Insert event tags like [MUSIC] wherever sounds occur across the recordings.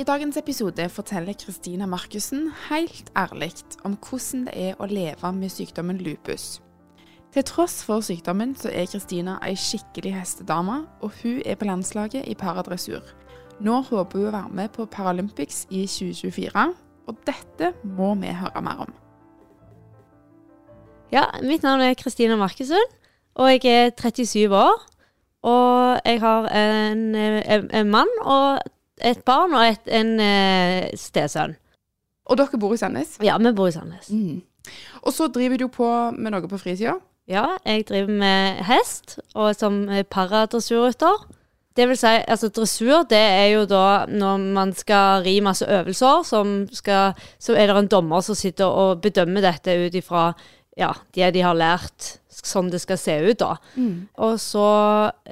I dagens episode forteller Kristina Markussen helt ærlig om hvordan det er å leve med sykdommen lupus. Til tross for sykdommen så er Kristina ei skikkelig hestedame, og hun er på landslaget i paradressur. Nå håper hun å være med på Paralympics i 2024, og dette må vi høre mer om. Ja, mitt navn er Kristina Markussen, og jeg er 37 år. Og jeg har en, en, en mann og et barn og et, en eh, stesønn. Og dere bor i Sandnes. Ja, vi bor i Sandnes. Mm. Og så driver du på med noe på fritida. Ja, jeg driver med hest, og som paradressurrytter. Det vil si, altså dressur, det er jo da når man skal ri masse øvelser, som skal, så er det en dommer som sitter og bedømmer dette ut ifra ja, det de har lært, sånn det skal se ut, da. Og så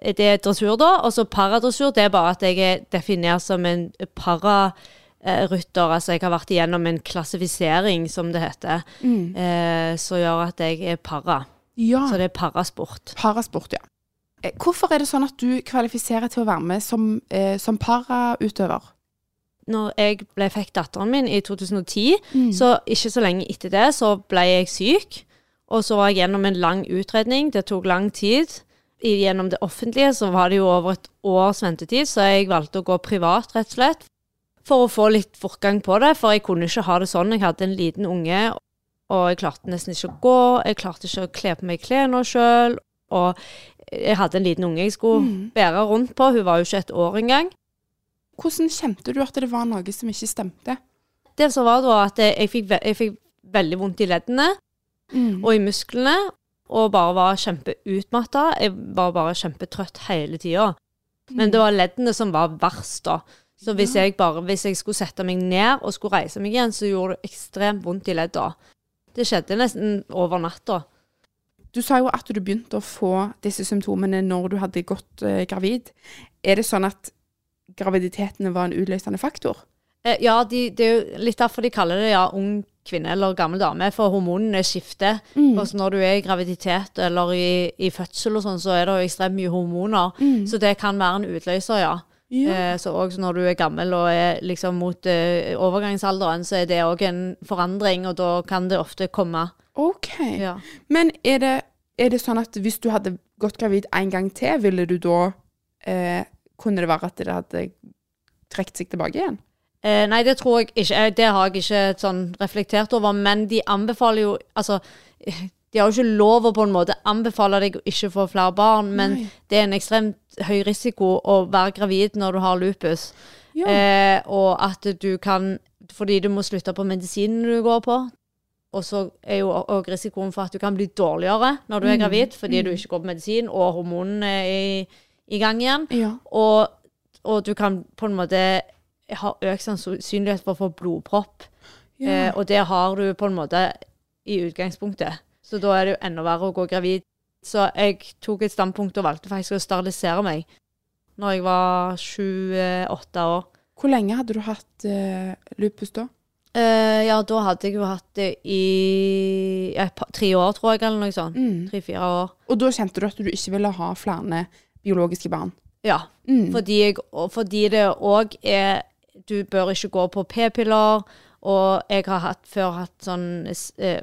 er det dressur, da. Og så paradressur, det er bare at jeg er definert som en pararytter. Altså jeg har vært igjennom en klassifisering, som det heter, eh, som gjør at jeg er para. Ja. Så det er parasport. Parasport, ja. Eh, Hvorfor er det sånn at du kvalifiserer til å være med som, eh, som parautøver? Når jeg ble, fikk datteren min i 2010, så ikke så lenge etter det, så ble jeg syk. Og så var jeg gjennom en lang utredning. Det tok lang tid. I, gjennom det offentlige så var det jo over et års ventetid, så jeg valgte å gå privat, rett og slett. For å få litt fortgang på det, for jeg kunne ikke ha det sånn. Jeg hadde en liten unge, og jeg klarte nesten ikke å gå. Jeg klarte ikke å kle på meg klærne sjøl. Og jeg hadde en liten unge jeg skulle bære rundt på. Hun var jo ikke et år engang. Hvordan kjente du at det var noe som ikke stemte? Det som var da at jeg fikk, jeg fikk veldig vondt i leddene og i musklene, og bare var kjempeutmatta. Jeg var bare kjempetrøtt hele tida. Men det var leddene som var verst, da. Så hvis jeg bare, hvis jeg skulle sette meg ned og skulle reise meg igjen, så gjorde det ekstremt vondt i ledda. Det skjedde nesten over natta. Du sa jo at du begynte å få disse symptomene når du hadde gått eh, gravid. Er det sånn at graviditetene var en utløsende faktor? Eh, ja, de, det er jo litt derfor de kaller det ja, ung kvinne eller gammel dame, for hormonene skifter. Og så når du er i graviditet eller i, i fødsel og sånn, så er det jo ekstremt mye hormoner. Så det kan være en utløser, ja. Eh, så også når du er gammel og er liksom mot eh, overgangsalderen, så er det òg en forandring, og da kan det ofte komme. OK. Ja. Men er det, er det sånn at hvis du hadde gått gravid en gang til, ville du da eh, Kunne det være at det hadde trukket seg tilbake igjen? Eh, nei, det tror jeg ikke. Eh, Det har jeg ikke sånn reflektert over. Men de anbefaler jo Altså, eh, [LAUGHS] de har jo ikke lov å på en måte anbefale deg å ikke få flere barn, men Nei. det er en ekstremt høy risiko å være gravid når du har lupus. Ja. Eh, og at du kan Fordi du må slutte på medisinen du går på. Og så er jo òg risikoen for at du kan bli dårligere når du er gravid, fordi du ikke går på medisin, og hormonene er i, i gang igjen. Ja. Og, og du kan på en måte ha økt sannsynlighet for å få blodpropp. Eh, og det har du på en måte i utgangspunktet. Så da er det jo enda verre å gå gravid. Så jeg tok et standpunkt og valgte faktisk å sterilisere meg når jeg var 28 år. Hvor lenge hadde du hatt eh, lupus da? Eh, ja, da hadde jeg jo hatt det i ja, tre år, tror jeg, eller noe sånt. Mm. Tre-fire år. Og da kjente du at du ikke ville ha flere biologiske barn? Ja. Mm. Fordi, jeg, fordi det òg er Du bør ikke gå på p-piller. Og jeg har hatt, før hatt sånn eh,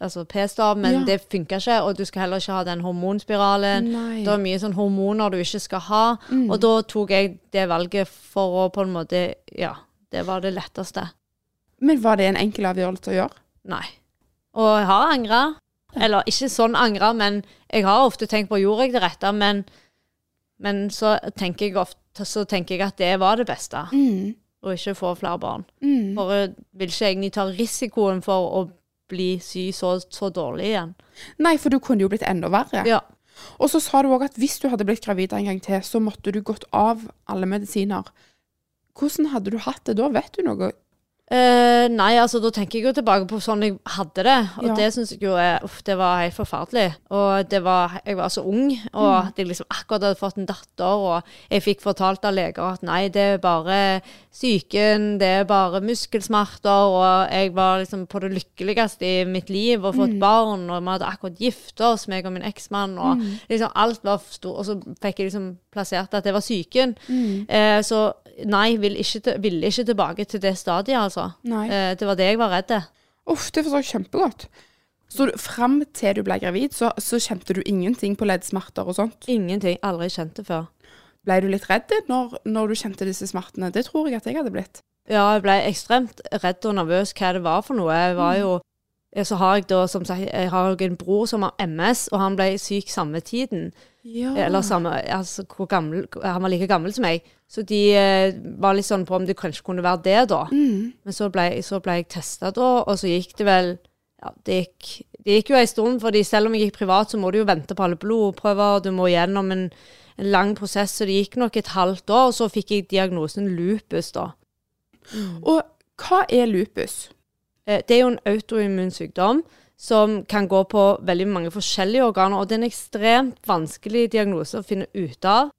altså p-stav, men Ja. det funka ikke. Og du skal heller ikke ha den hormonspiralen. Nei. Det er mye sånn hormoner du ikke skal ha. Mm. Og da tok jeg det valget for å på en måte Ja, det var det letteste. Men var det en enkel avgjørelse å gjøre? Nei. Og jeg har angra. Eller ikke sånn angra, men jeg har ofte tenkt på gjorde jeg det rette, men, men så, tenker jeg ofte, så tenker jeg at det var det beste. Mm. Å ikke få flere barn. Mm. For jeg vil ikke egentlig ta risikoen for å bli sy så, så dårlig igjen. Nei, for du kunne jo blitt enda verre. Ja. Og så sa du òg at hvis du hadde blitt gravid en gang til, så måtte du gått av alle medisiner. Hvordan hadde du hatt det da? Vet du noe? Eh, nei, altså da tenker jeg jo tilbake på sånn jeg hadde det, og Ja. det syns jeg jo er Uff, det var helt forferdelig. Og det var Jeg var så ung, og at jeg liksom akkurat hadde fått en datter, og jeg fikk fortalt av leger at nei, det er bare psyken, det er bare muskelsmerter, og jeg var liksom på det lykkeligste i mitt liv og fått barn, og vi hadde akkurat gifta oss, meg og min eksmann, og liksom alt var stort, og så fikk jeg liksom plassert at det var psyken. Eh, så nei, ville ikke, vil ikke tilbake til det stadiet, altså. Eh, det var det jeg var redd. Uff, det forstår jeg kjempegodt. Så fram til du ble gravid, så, så kjente du ingenting på leddsmerter og sånt? Ingenting. Aldri kjent det før. Ble du litt redd når, når du kjente disse smertene? Det tror jeg at jeg hadde blitt. Ja, jeg ble ekstremt redd og nervøs hva det var for noe. Jeg var jo ja, Så har jeg da, som sagt, jeg har en bror som har MS, og han ble syk samme tiden. Ja. Eller samme, altså hvor gammel Han var like gammel som meg. Så de eh, var litt sånn på om det kanskje kunne være det, da. Mm. Men så ble, så ble jeg testa da, og så gikk det vel Ja, det gikk, det gikk jo en stund, fordi selv om jeg gikk privat, så må du jo vente på alle blodprøver, og du må gjennom en, en lang prosess, så det gikk nok et halvt år, og så fikk jeg diagnosen lupus, da. Og hva er lupus? Eh, Det er jo en autoimmun sykdom som kan gå på veldig mange forskjellige organer, og det er en ekstremt vanskelig diagnose å finne ut av.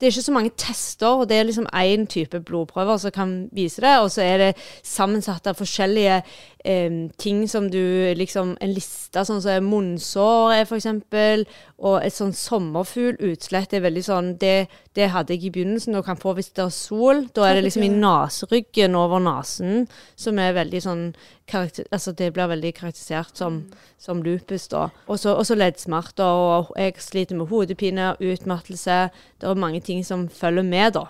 Det er ikke så mange tester, og det er liksom én type blodprøver som kan vise det, og så er det sammensatt av forskjellige eh, ting som du liksom En liste sånn som munnsår er eksempel, og et sånn sommerfuglutslett er veldig sånn det, det hadde jeg i begynnelsen og kan få hvis det er sol. Da er det liksom i naseryggen over nesen, som er veldig sånn karakter, Altså det blir veldig karakterisert som, som lupus, da. Og så og leddsmerter, og jeg sliter med hodepine, utmattelse. Det er mange ting som følger med, da.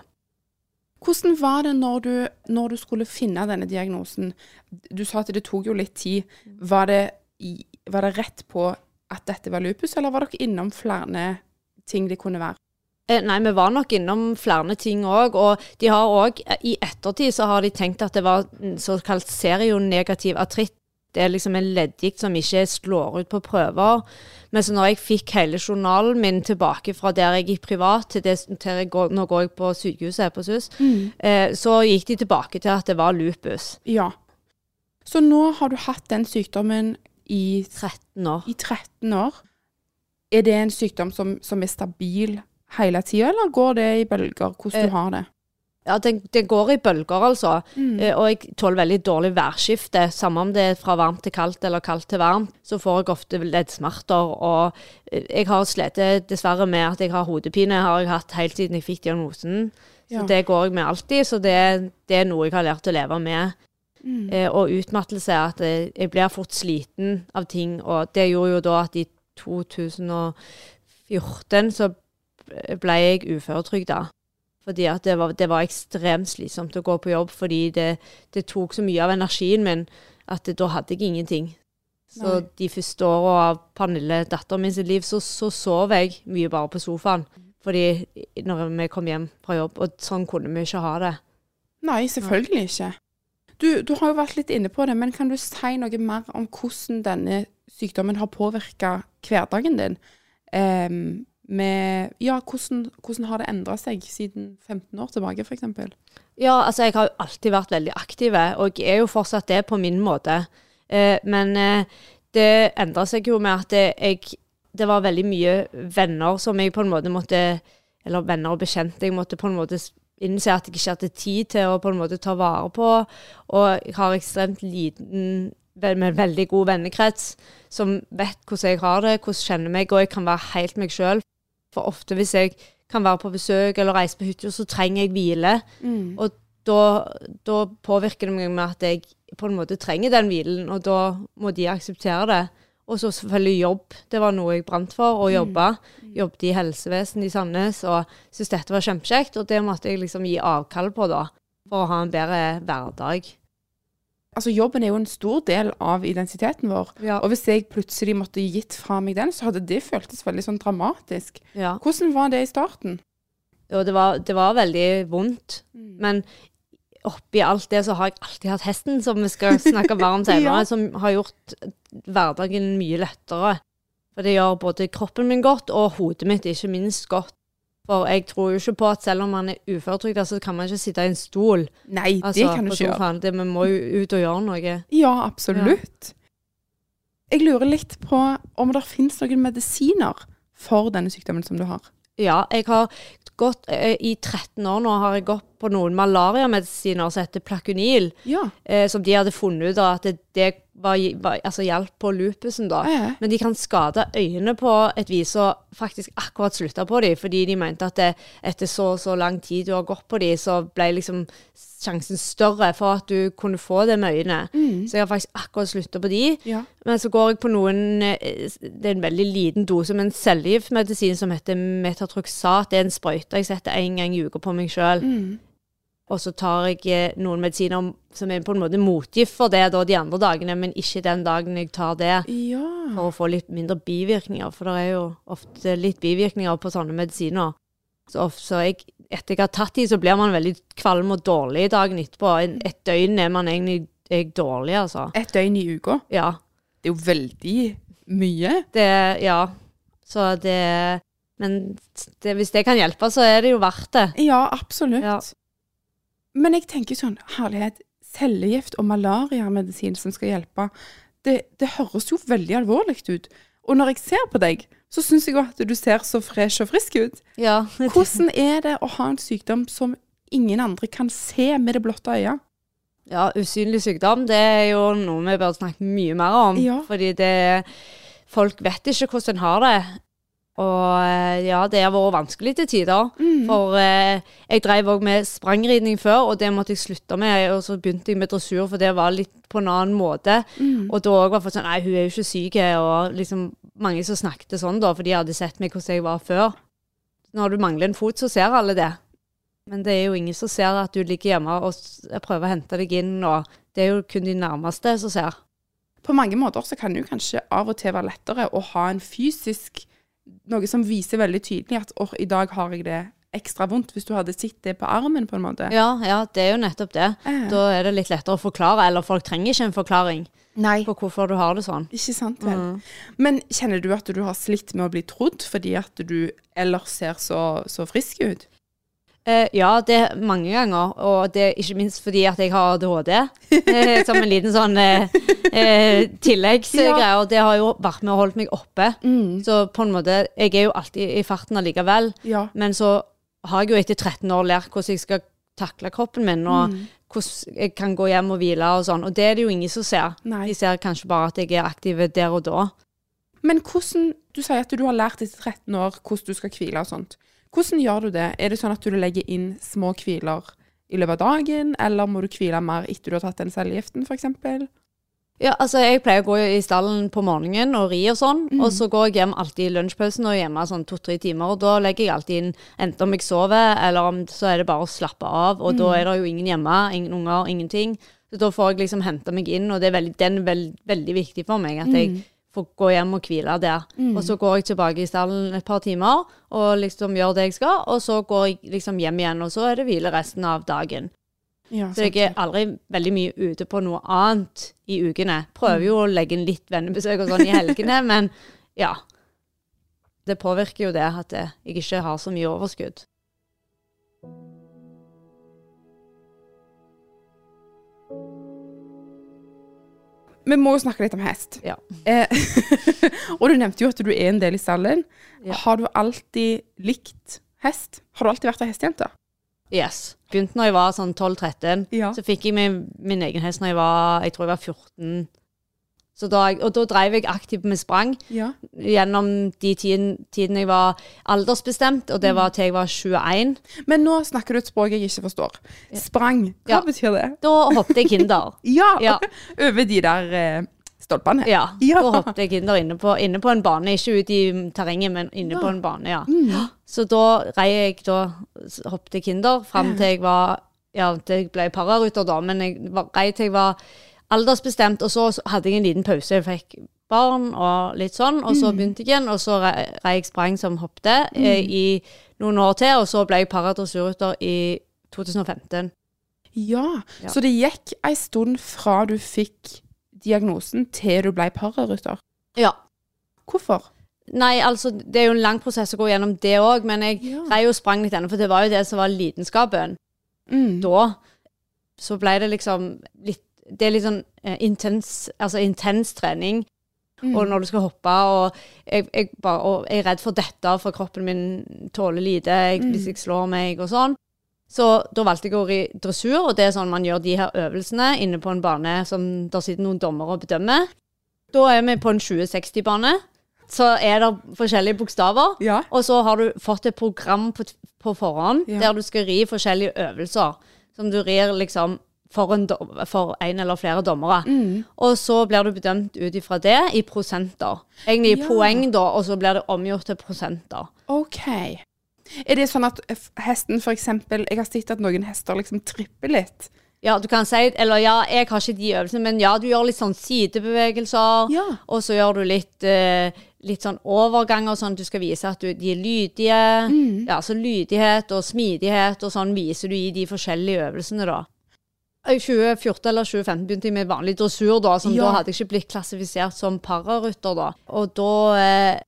Hvordan var det når du, når du skulle finne denne diagnosen? Du sa at det tok jo litt tid. Var det, var det rett på at dette var lupus, eller var dere innom flere ting det kunne være? Eh, Nei, vi var nok innom flere ting òg, og de har òg I ettertid så har de tenkt at det var såkalt serionegativ artritt. Det er liksom en leddgikt som ikke slår ut på prøver. Men så når jeg fikk hele journalen min tilbake fra der jeg gikk privat, til, det, til går, nå går jeg på sykehuset på SUS, eh, så gikk de tilbake til at det var lupus. Ja. Så nå har du hatt den sykdommen i, 13 år. i 13 år. Er det en sykdom som, som er stabil hele tida, eller går det i bølger, hvordan Eh, du har det? Ja, den, den går i bølger, altså. Mm. og jeg tåler veldig dårlig værskifte. Samme om det er fra varmt til kaldt eller kaldt til varmt, så får jeg ofte leddsmerter. Og eh, jeg har slitt dessverre med at jeg har hodepine, har jeg hatt helt siden jeg fikk diagnosen. Så Ja. det går jeg med alltid. Så det, det er noe jeg har lært å leve med. Eh, og utmattelse er at jeg blir fort sliten av ting, og det gjorde jo da at i 2014 så ble jeg uføretrygda. Fordi at det var, det var ekstremt slitsomt å gå på jobb, fordi det, det tok så mye av energien min at det, da hadde jeg ingenting. Så Nei. de første åra av Pernille, datteren min sitt liv, så, så sov jeg mye bare på sofaen. Fordi når vi kom hjem fra jobb, og sånn kunne vi ikke ha det. Nei, selvfølgelig ikke. Du, du har jo vært litt inne på det, men kan du si noe mer om hvordan denne sykdommen har påvirka hverdagen din? Em, med, ja, hvordan, hvordan har det endra seg siden 15 år tilbake, f.eks.? Ja, altså jeg har alltid vært veldig aktiv, og jeg er jo fortsatt det på min måte. Eh, men eh, det endra seg jo med at jeg Det var veldig mye venner som jeg på en måte måtte Eller venner og bekjente jeg måtte på en måte innse at jeg ikke hadde tid til å på en måte ta vare på. Og jeg har ekstremt liten med veldig god vennekrets som vet hvordan jeg har det, hvordan kjenner meg, og jeg kan være helt meg sjøl. For ofte hvis jeg kan være på besøk eller reise på hytta, så trenger jeg hvile. Og da, da påvirker det meg med at jeg på en måte trenger den hvilen, og da må de akseptere det. Og så selvfølgelig jobb. Det var noe jeg brant for, å jobbe. Jobbet i helsevesenet i Sandnes og syntes dette var kjempekjekt. Og det måtte jeg liksom gi avkall på, da, for å ha en bedre hverdag. Altså, jobben er jo en stor del av identiteten vår. Ja. Og hvis jeg plutselig måtte gitt fra meg den, så hadde det føltes veldig sånn dramatisk. Ja. Hvordan var det i starten? Jo, det var, det var veldig vondt. Men oppi alt det så har jeg alltid hatt hesten, som vi skal snakke mer om [LAUGHS] senere, Ja. som har gjort hverdagen mye lettere. For det gjør både kroppen min godt, og hodet mitt ikke minst godt. For jeg tror jo ikke på at selv om man er uføretrygda, så kan man ikke sitte i en stol. Nei, det Altså, kan du ikke gjøre. Det, vi må jo ut og gjøre noe. Ja, absolutt. Jeg lurer litt på om det finnes noen medisiner for denne sykdommen som du har. Ja, jeg har gått eh, I 13 år nå har jeg gått på noen malariamedisiner som heter Plakunil, Ja. eh, som de hadde funnet ut av at det, det var, var, altså hjalp på lupusen, da. Ja, ja. Men de kan skade øynene på et vis, og faktisk akkurat slutta på dem, fordi de mente at det, etter så og så lang tid du har gått på dem, så ble liksom sjansen større for at du kunne få det med øynene. Så jeg har faktisk akkurat slutta på de. Ja. Men så går jeg på noen eh, Det er en veldig liten dose med en cellegiftmedisin som heter metatroxat. Det er en sprøyte jeg setter én gang i uka på meg sjøl. Og så tar jeg eh, noen medisiner som er på en måte motgift for det da de andre dagene, men ikke den dagen jeg tar det, Ja. for å få litt mindre bivirkninger. For det er jo ofte litt bivirkninger på sånne medisiner. Så, så jeg, etter jeg har tatt de, så blir man veldig kvalm og dårlig dagen etterpå. En, et døgn er man egentlig er dårlig, altså. Et døgn i uka. Ja. Det er jo veldig mye. Det Ja. Så det Men det, hvis det kan hjelpe, så er det jo verdt det. Ja, absolutt. Ja. Men jeg tenker sånn, herlighet, cellegift og malariamedisin som skal hjelpe, det, det høres jo veldig alvorlig ut. Og når jeg ser på deg, så syns jeg jo at du ser så fresh og frisk ut. Ja. [LAUGHS] Hvordan er det å ha en sykdom som ingen andre kan se med det blotte øyet? Ja, usynlig sykdom, det er jo noe vi bør snakke mye mer om. Ja. Fordi det Folk vet ikke hvordan en har det. Og eh, ja, det har vært vanskelig til tider. Mm. For eh, jeg drev òg med sprangridning før, og det måtte jeg slutte med. Og så begynte jeg med dressur, for det var litt på en annen måte. Mm. Og da òg var folk sånn Nei, hun er jo ikke syk. Og liksom mange som snakket sånn, da, for de hadde sett meg hvordan jeg var før. Når du mangler en fot, så ser alle det. Men det er jo ingen som ser at du ligger hjemme og prøver å hente deg inn, og det er jo kun de nærmeste som ser. På mange måter så kan det jo kanskje av og til være lettere å ha en fysisk Noe som viser veldig tydelig at oh, i dag har jeg det ekstra vondt, hvis du hadde sett det på armen, på en måte. Ja, ja, det er jo nettopp det. Eh. Da er det litt lettere å forklare, eller folk trenger ikke en forklaring Nei. på hvorfor du har det sånn. Ikke sant vel. Men kjenner du at du har slitt med å bli trodd fordi at du ellers ser så, så frisk ut? Eh, ja, det mange ganger, og det er ikke minst fordi at jeg har ADHD. Eh, som en liten sånn uh, tilleggsgreie, og det har jo vært med og holdt meg oppe. Så på en måte, jeg er jo alltid i farten allikevel, Ja. men så har jeg jo etter 13 år lært hvordan jeg skal takle kroppen min, og hvordan jeg kan gå hjem og hvile og sånn, og det er det jo ingen som ser. Nei. De ser kanskje bare at jeg er aktiv der og da. Men hvordan Du sier at du har lært etter 13 år hvordan du skal hvile og sånt. Hvordan gjør du det? Er det sånn at du legger inn små hviler i løpet av dagen, eller må du hvile mer etter du har tatt den cellegiften, f.eks.? Ja, altså jeg pleier å gå i stallen på morgenen og ri og sånn, og så går jeg hjem alltid i lunsjpausen og hjemme sånn to-tre timer, og da legger jeg alltid inn enten om jeg sover, eller om så er det bare å slappe av, og da er det jo ingen hjemme, ingen unger, ingenting. Så da får jeg liksom hente meg inn, og det er veldig, den er veld, veldig viktig for meg, at jeg får gå hjem og hvile der. Og så går jeg tilbake i stallen et par timer, og liksom gjør det jeg skal, og så går jeg liksom hjem igjen, og så er det hvile resten av dagen. Ja, Så jeg er aldri veldig mye ute på noe annet i ukene. Prøver jo å legge inn litt vennebesøk og sånn i helgene, [LAUGHS] men ja. Det påvirker jo det at jeg ikke har så mye overskudd. Vi må jo snakke litt om hest. Ja. Eh, [LAUGHS] og du nevnte jo at du er en del i stallen. Ja. Har du alltid likt hest? Har du alltid vært ei hestejente? Yes. Begynte når jeg var sånn 12-13. Ja. Så fikk jeg min, min egen hest når jeg var jeg tror jeg var 14. Så da, og da drev jeg aktivt med sprang Ja. gjennom de tiden, tiden jeg var aldersbestemt, og det var til jeg var 21. Men nå snakker du et språk jeg ikke forstår. Sprang. Hva Ja. betyr det? Da hoppet jeg Kinder. [LAUGHS] Ja! Ja. [LAUGHS] Over de der eh, stolpene. Ja, [LAUGHS] Ja. da hoppet jeg Kinder inne på, inne på en bane. Ikke ut i terrenget, men inne på en bane, ja. Mm. [GASPS] Så da rei jeg da hoppet jeg hinder fram til jeg var Ja, til jeg ble pararuter, da, men jeg rei til jeg var aldersbestemt, og så så hadde jeg en liten pause. Jeg fikk barn og litt sånn, og så begynte jeg igjen, og så rei jeg sprang som hoppet eh, i noen år til, og så ble jeg paradressurrytter i 2015. Ja, Ja. så det gikk ei stund fra du fikk diagnosen til du ble pararytter. Ja. Hvorfor? Nei, altså, det er jo en lang prosess å gå gjennom det òg, men jeg Ja. rei og sprang litt ennå, for det var jo det som var lidenskapen. Mm. Da så ble det liksom litt Det er litt sånn eh, intens Altså intens trening. Mm. Og når du skal hoppe, og jeg, jeg, bare, og jeg er redd for dette, for kroppen min tåler lite jeg, Mm. hvis jeg slår meg og sånn. Så da valgte jeg å gå i dressur, og det er sånn man gjør de her øvelsene inne på en bane som der sitter noen dommere og bedømmer. Da er vi på en 2060-bane. Så er det forskjellige bokstaver. Ja. Og så har du fått et program på, på forhånd Ja. der du skal ri forskjellige øvelser. Som du rir liksom for en, for en eller flere dommere. Mm. Og så blir du bedømt ut ifra det i prosenter. Egentlig i Ja. poeng, da, og så blir det omgjort til prosenter. OK. Er det sånn at hesten eksempel Jeg har sett at noen hester liksom tripper litt. Ja, du kan si Eller ja, jeg har ikke de øvelsene, men ja, du gjør litt sånn sidebevegelser. Ja. Og så gjør du litt, uh, litt sånn overganger, sånn at du skal vise at du, de er lydige. Mm. Ja, så lydighet og smidighet og sånn viser du i de forskjellige øvelsene, da. I 2014 eller 2015 begynte jeg med vanlig dressur, da, som Ja. da hadde jeg ikke blitt klassifisert som pararytter, da. Og da, eh,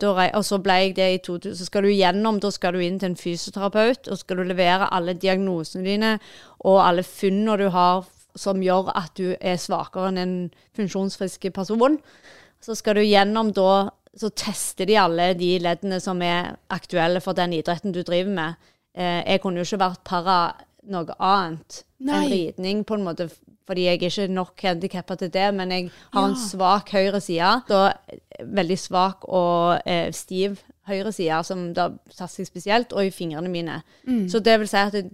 da Og så ble jeg det i 2000. Så skal du gjennom, da skal du inn til en fysioterapeut, og skal du levere alle diagnosene dine og alle funnene du har som gjør at du er svakere enn en funksjonsfrisk person. Så skal du gjennom da Så tester de alle de leddene som er aktuelle for den idretten du driver med. Eh, jeg kunne jo ikke vært para noe annet Nei. enn ridning, på en måte, fordi jeg er ikke nok handikappa til det, men jeg har Ja. en svak høyre side. Da eh, veldig svak og eh, stiv høyre side, som da satser jeg spesielt, og i fingrene mine. Så det vil si at det,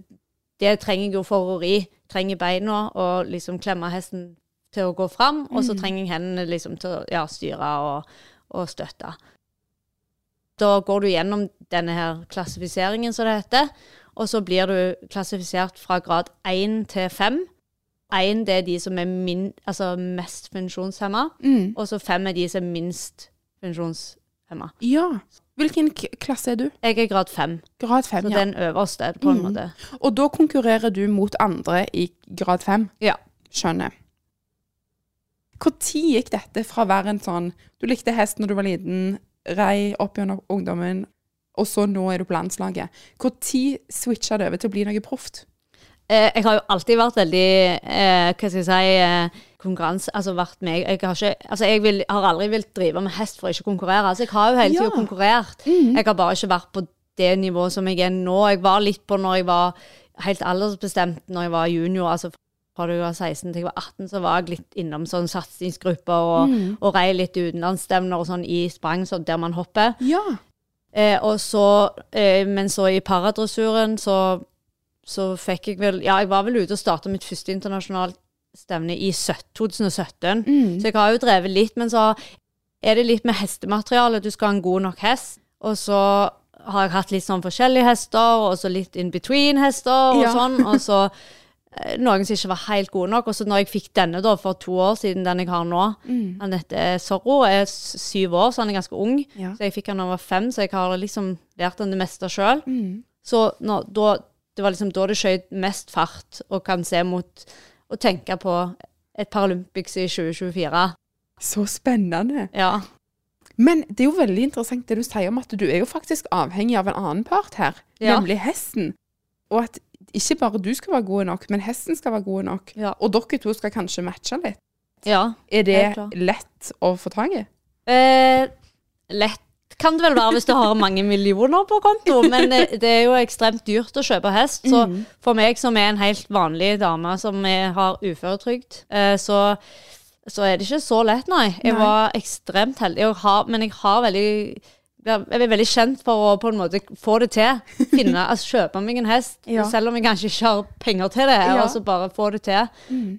det trenger jeg jo for å ri. Trenger beina og liksom klemme hesten til å gå fram, og så trenger jeg hendene liksom til å ja, styre og, og støtte. Da går du gjennom denne her klassifiseringen, som det heter, og så blir du klassifisert fra grad 1 til 5. 1 det er de som er min, altså mest funksjonshemma, Mm. og så 5 er de som er minst funksjonshemma. Ja. Hvilken klasse er du? Jeg er grad 5, Grad 5, så ja. den øverste, på en Mm. måte. Og da konkurrerer du mot andre i grad 5? Ja. Skjønner. Når gikk dette fra å være en sånn Du likte hest når du var liten, rei opp gjennom ungdommen, og så nå er du på landslaget. Når switcha det over til å bli noe proft? Eh, jeg har jo alltid vært veldig eh, Hva skal jeg si eh, konkurranse Altså vært meg Jeg har, ikke, altså jeg vil, har aldri villet drive med hest for å ikke konkurrere. Altså jeg har jo hele tida Ja. Konkurrert. Jeg har bare ikke vært på det nivået som jeg er nå. Jeg var litt på når jeg var helt aldersbestemt når jeg var junior. altså fra du var 16 til jeg var 18, så var jeg litt innom sånn satsingsgrupper og, mm. og rei litt utenlandsstevner og sånn i sprang, så der man hopper. Ja. Eh, og så, eh, men så i paradressuren så, så fikk jeg vel Ja, jeg var vel ute og starta mitt første internasjonalt stevne i 2017. Mm. Så jeg har jo drevet litt, men så er det litt med hestemateriale. Du skal ha en god nok hest. Og så har jeg hatt litt sånn forskjellige hester, og så litt in between-hester og Ja. sånn. Og så [LAUGHS] noen som ikke var helt gode nok. Og så når jeg fikk denne da for to år siden, den jeg har nå Mm. Han heter Zorro, er syv år, så han er ganske ung. Ja. Så jeg fikk han da jeg var fem, så jeg har liksom lært han det meste sjøl. Mm. Så når, da, det var liksom da det skjøt mest fart, og kan se mot å tenke på et Paralympics i 2024. Så spennende. Ja. Men det er jo veldig interessant det du sier om at du er jo faktisk avhengig av en annen part her, Ja. nemlig hesten. Og at ikke bare du skal være god nok, men hesten skal være god nok. Ja. Og dere to skal kanskje matche litt. ja. Er det lett å få tak i? Eh, lett kan det vel være hvis du har mange millioner på konto, men eh, det er jo ekstremt dyrt å kjøpe hest. Så for meg som er en helt vanlig dame som har uføretrygd, eh, så, så er det ikke så lett, nei. Jeg var ekstremt heldig, jeg har, men jeg har veldig jeg er veldig kjent for å på en måte få det til. Finne, [LAUGHS] altså Kjøpe meg en hest, Ja. selv om jeg kanskje ikke har penger til det. Ja. Altså bare få det til.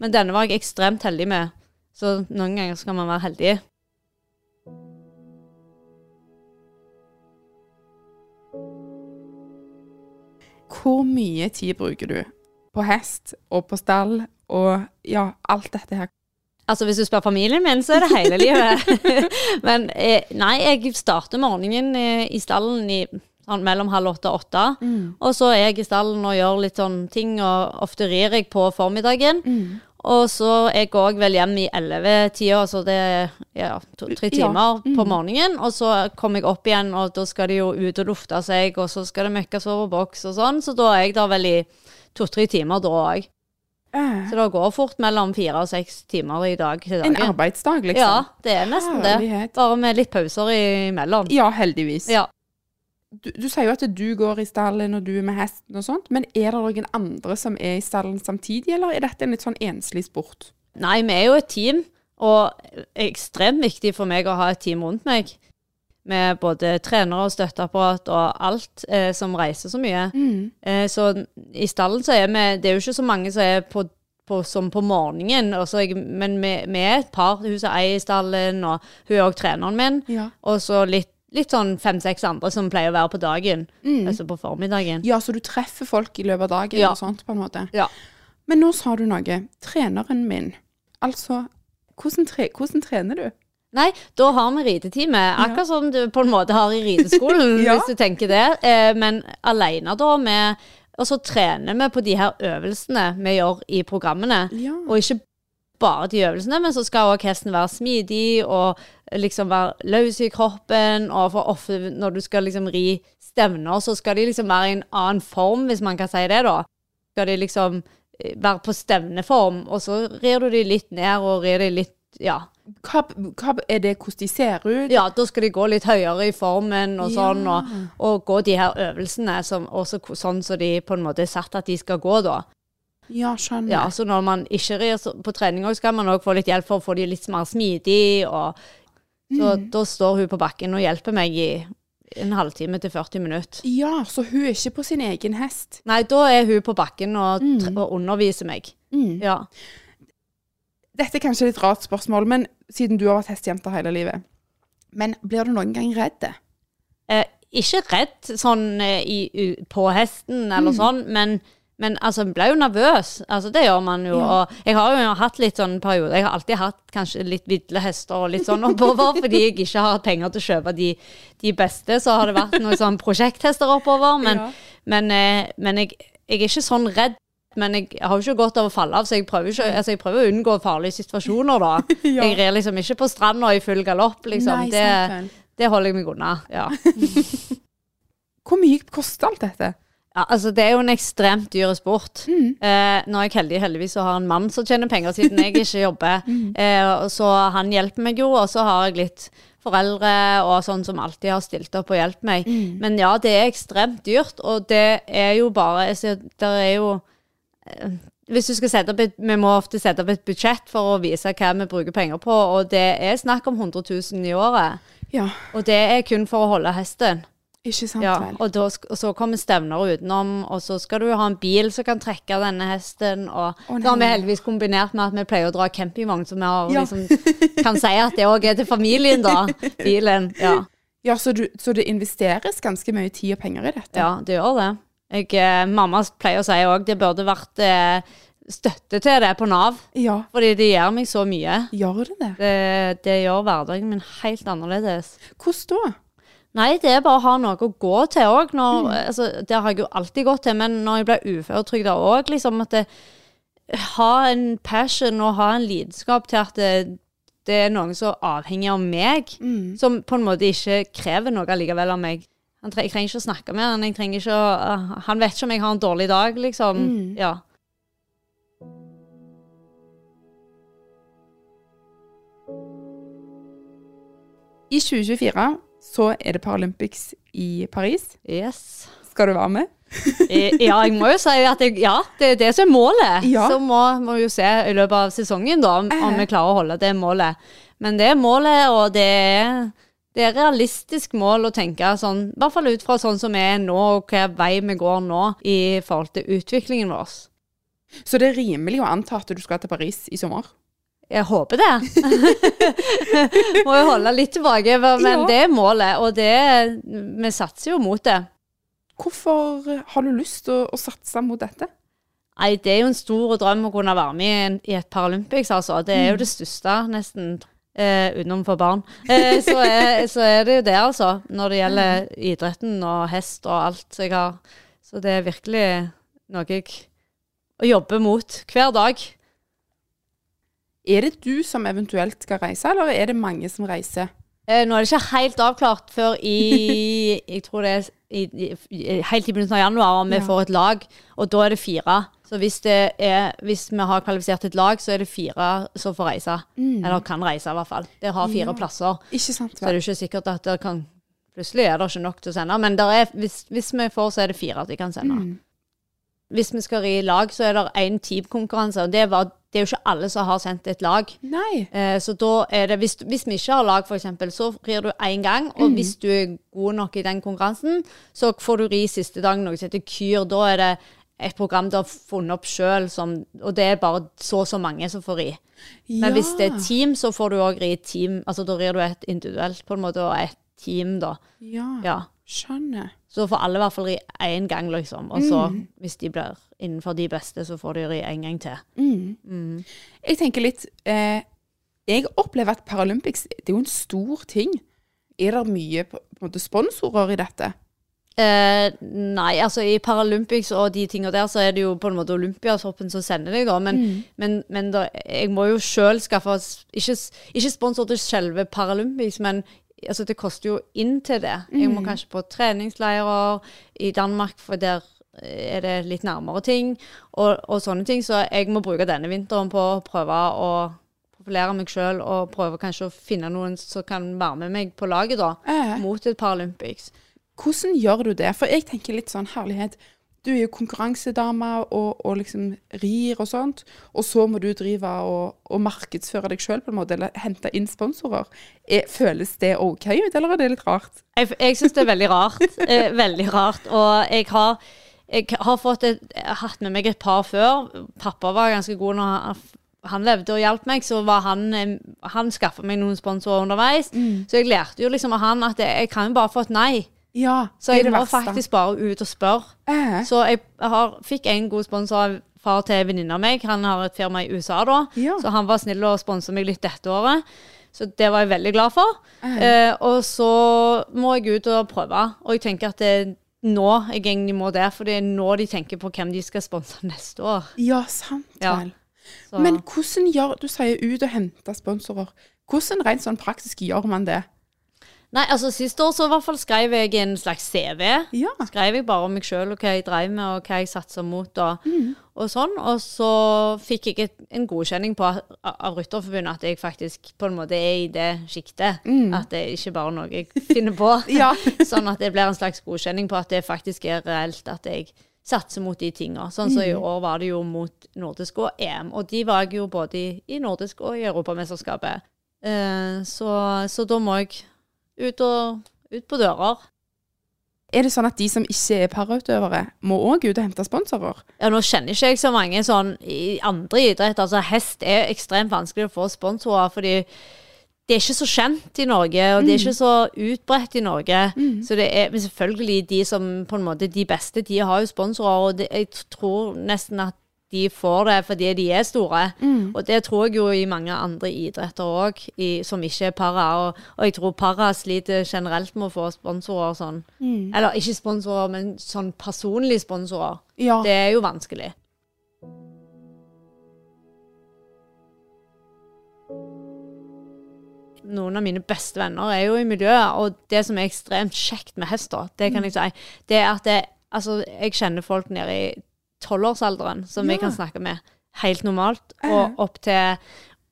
Men denne var jeg ekstremt heldig med. Så noen ganger skal man være heldig. Hvor mye tid bruker du på hest og på stall og ja, alt dette her? Altså Hvis du spør familien min, så er det hele livet. [LAUGHS] Men eh, nei, jeg starter morgenen eh, i stallen i sånn mellom halv åtte og åtte. Og så er jeg i stallen og gjør litt sånn ting, og ofte rir jeg på formiddagen. Og så jeg går jeg vel hjem i ellevetida, så det er ja, to-tre Ja. timer på morgenen. Og så kommer jeg opp igjen, og da skal de jo ut og lufte seg, og så skal det møkkes over boks og sånn. Så da er jeg der vel i to-tre timer da òg. Eh, Så det går fort mellom fire og seks timer i dag til dagen. en arbeidsdag, liksom. Ja, det er nesten det. Bare med litt pauser imellom. Ja, heldigvis. Ja. Du, du sier jo at du går i stallen og du er med hesten og sånt, men er det noen andre som er i stallen samtidig, eller er dette en litt sånn enslig sport? Nei, vi er jo et team, og ekstremt viktig for meg å ha et team rundt meg. Med både trenere og støtteapparat og alt eh, som reiser så mye. Eh, så i stallen så er vi Det er jo ikke så mange som er på, på, som på morgenen, jeg, men vi, vi er et par. Hun som eier stallen, og hun er òg treneren min. Ja. Og så litt, litt sånn fem-seks andre som pleier å være på dagen. Altså på formiddagen. Ja, så du treffer folk i løpet av dagen Ja. og sånt, på en måte. Ja. Men nå sa du noe. Treneren min. Altså, hvordan, tre, hvordan trener du? Nei, da har vi ridetime. Akkurat som du på en måte har i rideskolen, [LAUGHS] Ja. hvis du tenker det. Eh, men alene da med Og så trener vi på de her øvelsene vi gjør i programmene. Ja. Og ikke bare de øvelsene, men så skal òg hesten være smidig og liksom være løs i kroppen. Og for ofte når du skal liksom ri stevner, så skal de liksom være i en annen form, hvis man kan si det, da. Skal de liksom eh, være på stevneform, og så rir du de litt ned og rir de litt Ja. Hva, hva er det hvordan de ser ut? Ja, da skal de gå litt høyere i formen og Ja. sånn, og, og gå de her øvelsene som, også sånn som de på en måte er satt at de skal gå, da. Ja, skjønner. Ja, så når man ikke rir på trening òg, skal man òg få litt hjelp for å få de litt mer smidig, og så Mm. da står hun på bakken og hjelper meg i en halvtime til 40 minutter. Ja, så hun er ikke på sin egen hest. Nei, da er hun på bakken og, Mm. og underviser meg. Ja. Dette er kanskje et rart spørsmål, men siden du har vært hestejente hele livet. Men blir du noen gang redd? eh, ikke redd sånn eh, i, på hesten eller Mm. sånn, men, men altså, jeg ble jo nervøs. Altså, det gjør man jo. Ja. Og jeg har jo hatt litt sånn perioder. Jeg har alltid hatt kanskje litt vidle hester og litt sånn oppover, [LAUGHS] fordi jeg ikke har hatt penger til å kjøpe de, de beste. Så har det vært noen sånn prosjekthester oppover. Men, Ja. men, eh, men jeg, jeg er ikke sånn redd. Men jeg har jo ikke godt av å falle av, så jeg prøver, ikke, altså jeg prøver å unngå farlige situasjoner, da. [LAUGHS] Ja. Jeg rer liksom ikke på stranda i full galopp, liksom. Nei, det, det holder jeg meg unna. Ja. [LAUGHS] Hvor mye koster alt dette? Ja, altså Det er jo en ekstremt dyr sport. Mm. Eh, nå er jeg heldig, heldigvis så har en mann som tjener penger, siden jeg ikke jobber. [LAUGHS] Mm. eh, så han hjelper meg jo, og så har jeg litt foreldre og sånn som alltid har stilt opp og hjulpet meg. Mm. Men ja, det er ekstremt dyrt, og det er jo bare altså, Det er jo hvis du skal sette opp et, Vi må ofte sette opp et budsjett for å vise hva vi bruker penger på, og det er snakk om 100 000 i året. Ja, Og det er kun for å holde hesten. ikke sant Ja, vel. og, da, og så kommer stevner utenom, og så skal du jo ha en bil som kan trekke denne hesten. Og oh, så har vi heldigvis kombinert med at vi pleier å dra campingvogn, så vi har, Ja. liksom, kan si at det òg er til familien, da. Bilen. Ja, Ja, så, du, så det investeres ganske mye tid og penger i dette? ja det gjør det. Jeg, eh, mamma pleier å si òg det burde vært eh, støtte til det på Nav, Ja, fordi det gjør meg så mye. gjør det det? Det, det gjør hverdagen min helt annerledes. Hvordan da? Nei, det er bare å ha noe å gå til òg. Altså, det har jeg jo alltid gått til, men når jeg ble uføretrygda òg, liksom at det, Ha en passion og ha en lidenskap til at det, det er noen som er avhengig av meg, som på en måte ikke krever noe allikevel av meg. Jeg trenger ikke å snakke med han, jeg trenger ikke å uh, Han vet ikke om jeg har en dårlig dag, liksom. Ja. I 2024 så er det Paralympics i Paris. Yes. Skal du være med? Eh, Ja, jeg må jo si at jeg, ja, det er det som er målet. Ja. Så må må vi jo se i løpet av sesongen da, om, om Eh. vi klarer å holde det målet. Men det er målet, og det er, det er realistisk mål å tenke sånn, i hvert fall ut fra sånn som vi er nå, og hva vei vi går nå i forhold til utviklingen vår. Så det er rimelig å anta at du skal til Paris i sommer? Jeg håper det. [LAUGHS] Må jo holde litt tilbake, men Ja. det er målet, og det, vi satser jo mot det. Hvorfor har du lyst til å, å satse mot dette? Nei, det er jo en stor drøm å kunne være med i, et Paralympics, altså. Det er jo det største, nesten. Eh, utenom for barn, eh, så, er, så er det jo det, altså. Når det gjelder idretten og hest og alt. Jeg har, så det er virkelig noe jeg jobbe mot hver dag. Er det du som eventuelt skal reise, eller er det mange som reiser? Eh, nå er det ikke helt avklart før i Jeg tror det er i, i, helt i begynnelsen av januar om vi Ja. får et lag, og da er det fire. Så hvis, det er, hvis vi har kvalifisert et lag, så er det fire som får reise. Eller kan reise, i hvert fall. Det har fire Mm. Ja. plasser. Sant? Så er det ikke sikkert at det kan Plutselig er det ikke nok til å sende, men der er, hvis, hvis vi får, så er det fire at de kan sende. Mm. Hvis vi skal ri lag, så er det én teamkonkurranse, og det, var, det er jo ikke alle som har sendt et lag. Nei. Eh, så da er det, hvis, hvis vi ikke har lag, eksempel, så rir du én gang. Og hvis du er god nok i den konkurransen, så får du ri siste dagen noe som heter Kyr. Da er det et program du har funnet opp sjøl, og det er bare så og så mange som får ri. Men hvis det er team, så får du òg ri team. Altså da rir du et individuelt på en måte, og et team, da. Ja, Ja. Skjønner. Så får alle i hvert fall ri én gang, liksom. Og så, hvis de blir innenfor de beste, så får de ri en gang til. Jeg tenker litt eh, Jeg opplever at Paralympics det er jo en stor ting. Er det mye på, på måte sponsorer i dette? Eh, nei, altså i Paralympics og de tingene der, så er det jo på en måte Olympiatoppen som sender deg, da. Men, men, men da, jeg må jo sjøl skaffe ikke, ikke sponsor til selve Paralympics, men altså, det koster jo inn til det. Jeg må kanskje på treningsleirer i Danmark, for der er det litt nærmere ting, og, og sånne ting. Så jeg må bruke denne vinteren på å prøve å profilere meg sjøl, og prøve kanskje å finne noen som kan være med meg på laget, da, Eh. mot et Paralympics. Hvordan gjør du det? For jeg tenker litt sånn herlighet. Du er jo konkurransedame og, og liksom rir og sånt, og så må du drive og, og markedsføre deg sjøl på en måte, eller hente inn sponsorer. Er, føles det OK ut, eller er det litt rart? Jeg, jeg syns det er veldig rart. Eh, veldig rart. Og jeg har, jeg har fått et, hatt med meg et par før. Pappa var ganske god når han, han levde og hjalp meg, så var han eh, Han skaffa meg noen sponsorer underveis. Så jeg lærte jo liksom av han at jeg, jeg kan jo bare få et nei. Ja, Så jeg må verste. faktisk bare ut og spørre. Eh, Så jeg har, fikk en god sponsor av far til en venninne av meg. Han har et firma i USA da, Ja. så han var snill og sponsa meg litt dette året. Så det var jeg veldig glad for. Eh, og så må jeg ut og prøve. Og jeg tenker at det er nå jeg egentlig må det, for det er nå de tenker på hvem de skal sponse [LAUGHS] neste år. ja, sant Ja. vel. Så, Men hvordan gjør Du sier ut og hente sponsorer. Hvordan rent sånn praktisk gjør man det? Nei, altså Sist år så i hvert fall skrev jeg en slags CV. Ja. skrev jeg bare om meg sjøl og hva jeg drev med og hva jeg satsa mot. Og, og sånn. Og så fikk jeg et, en godkjenning på, av Rytterforbundet at jeg faktisk på en måte er i det sjiktet. At det er ikke bare noe jeg finner på. [LAUGHS] Ja. [LAUGHS] sånn at det blir en slags godkjenning på at det faktisk er reelt at jeg satser mot de tinga. Sånn som i år var det jo mot nordisk og EM. Og de var jeg jo både i, i nordisk og i Europamesterskapet. Uh, så, så da må jeg ut, og, ut på dører. Er det sånn at de som ikke er parautøvere, må òg ut og hente sponsorer? Ja, nå kjenner ikke jeg så mange sånn i andre idretter. Altså, hest er ekstremt vanskelig å få sponsorer, fordi det er ikke så kjent i Norge, og det er ikke så utbredt i Norge. Så det er men selvfølgelig de som på en måte de beste, de har jo sponsorer, og det, jeg tror nesten at de får det fordi de er store. Og det tror jeg jo i mange andre idretter òg, som ikke er para. Og, og jeg tror para sliter generelt med å få sponsorer sånn. Eller ikke sponsorer, men sånn personlige sponsorer. Ja. Det er jo vanskelig. Noen av mine beste venner er jo i miljøet, og det som er ekstremt kjekt med hest, da, det kan jeg si, det er at det, altså, jeg kjenner folk nede i tolvårsalderen som vi kan snakke med helt normalt, og opp til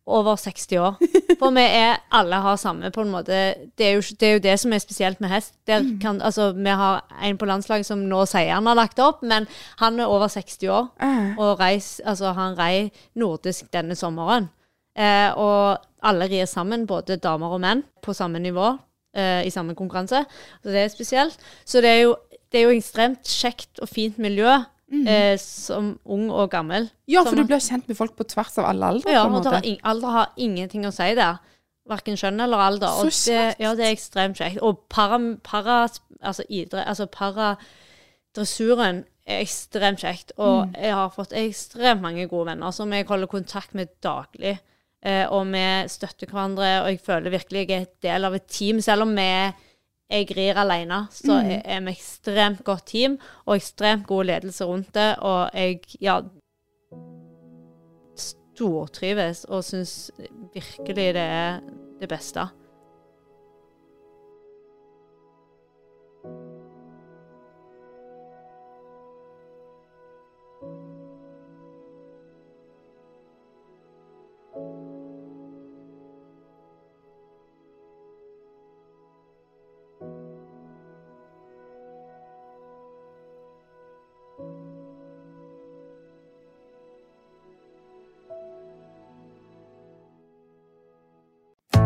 over 60 år. For vi er alle har samme på en måte Det er jo, det, er jo det som er spesielt med hest. Der kan, altså, vi har en på landslaget som nå sier han har lagt opp, men han er over 60 år. Og reis, altså, han rei nordisk denne sommeren. Eh, og alle rir sammen, både damer og menn, på samme nivå eh, i samme konkurranse. Så det er spesielt. Så det er jo, det er jo ekstremt kjekt og fint miljø eh, som ung og gammel. Ja, for Som- du blir kjent med folk på tvers av alle aldre. ja, og har alder har ingenting å si der. Verken kjønn eller alder. Så Og det, ja, det er ekstremt kjekt. Og para, para altså idrett, altså paradressuren er ekstremt kjekt. Og Mm. jeg har fått ekstremt mange gode venner som jeg holder kontakt med daglig. eh, og vi støtter hverandre, og jeg føler virkelig jeg er del av et team. Selv om vi, jeg rir alene, så Mm. er er vi ekstremt godt team, og ekstremt god ledelse rundt det, og jeg, ja Stortrives og syns virkelig det er det beste.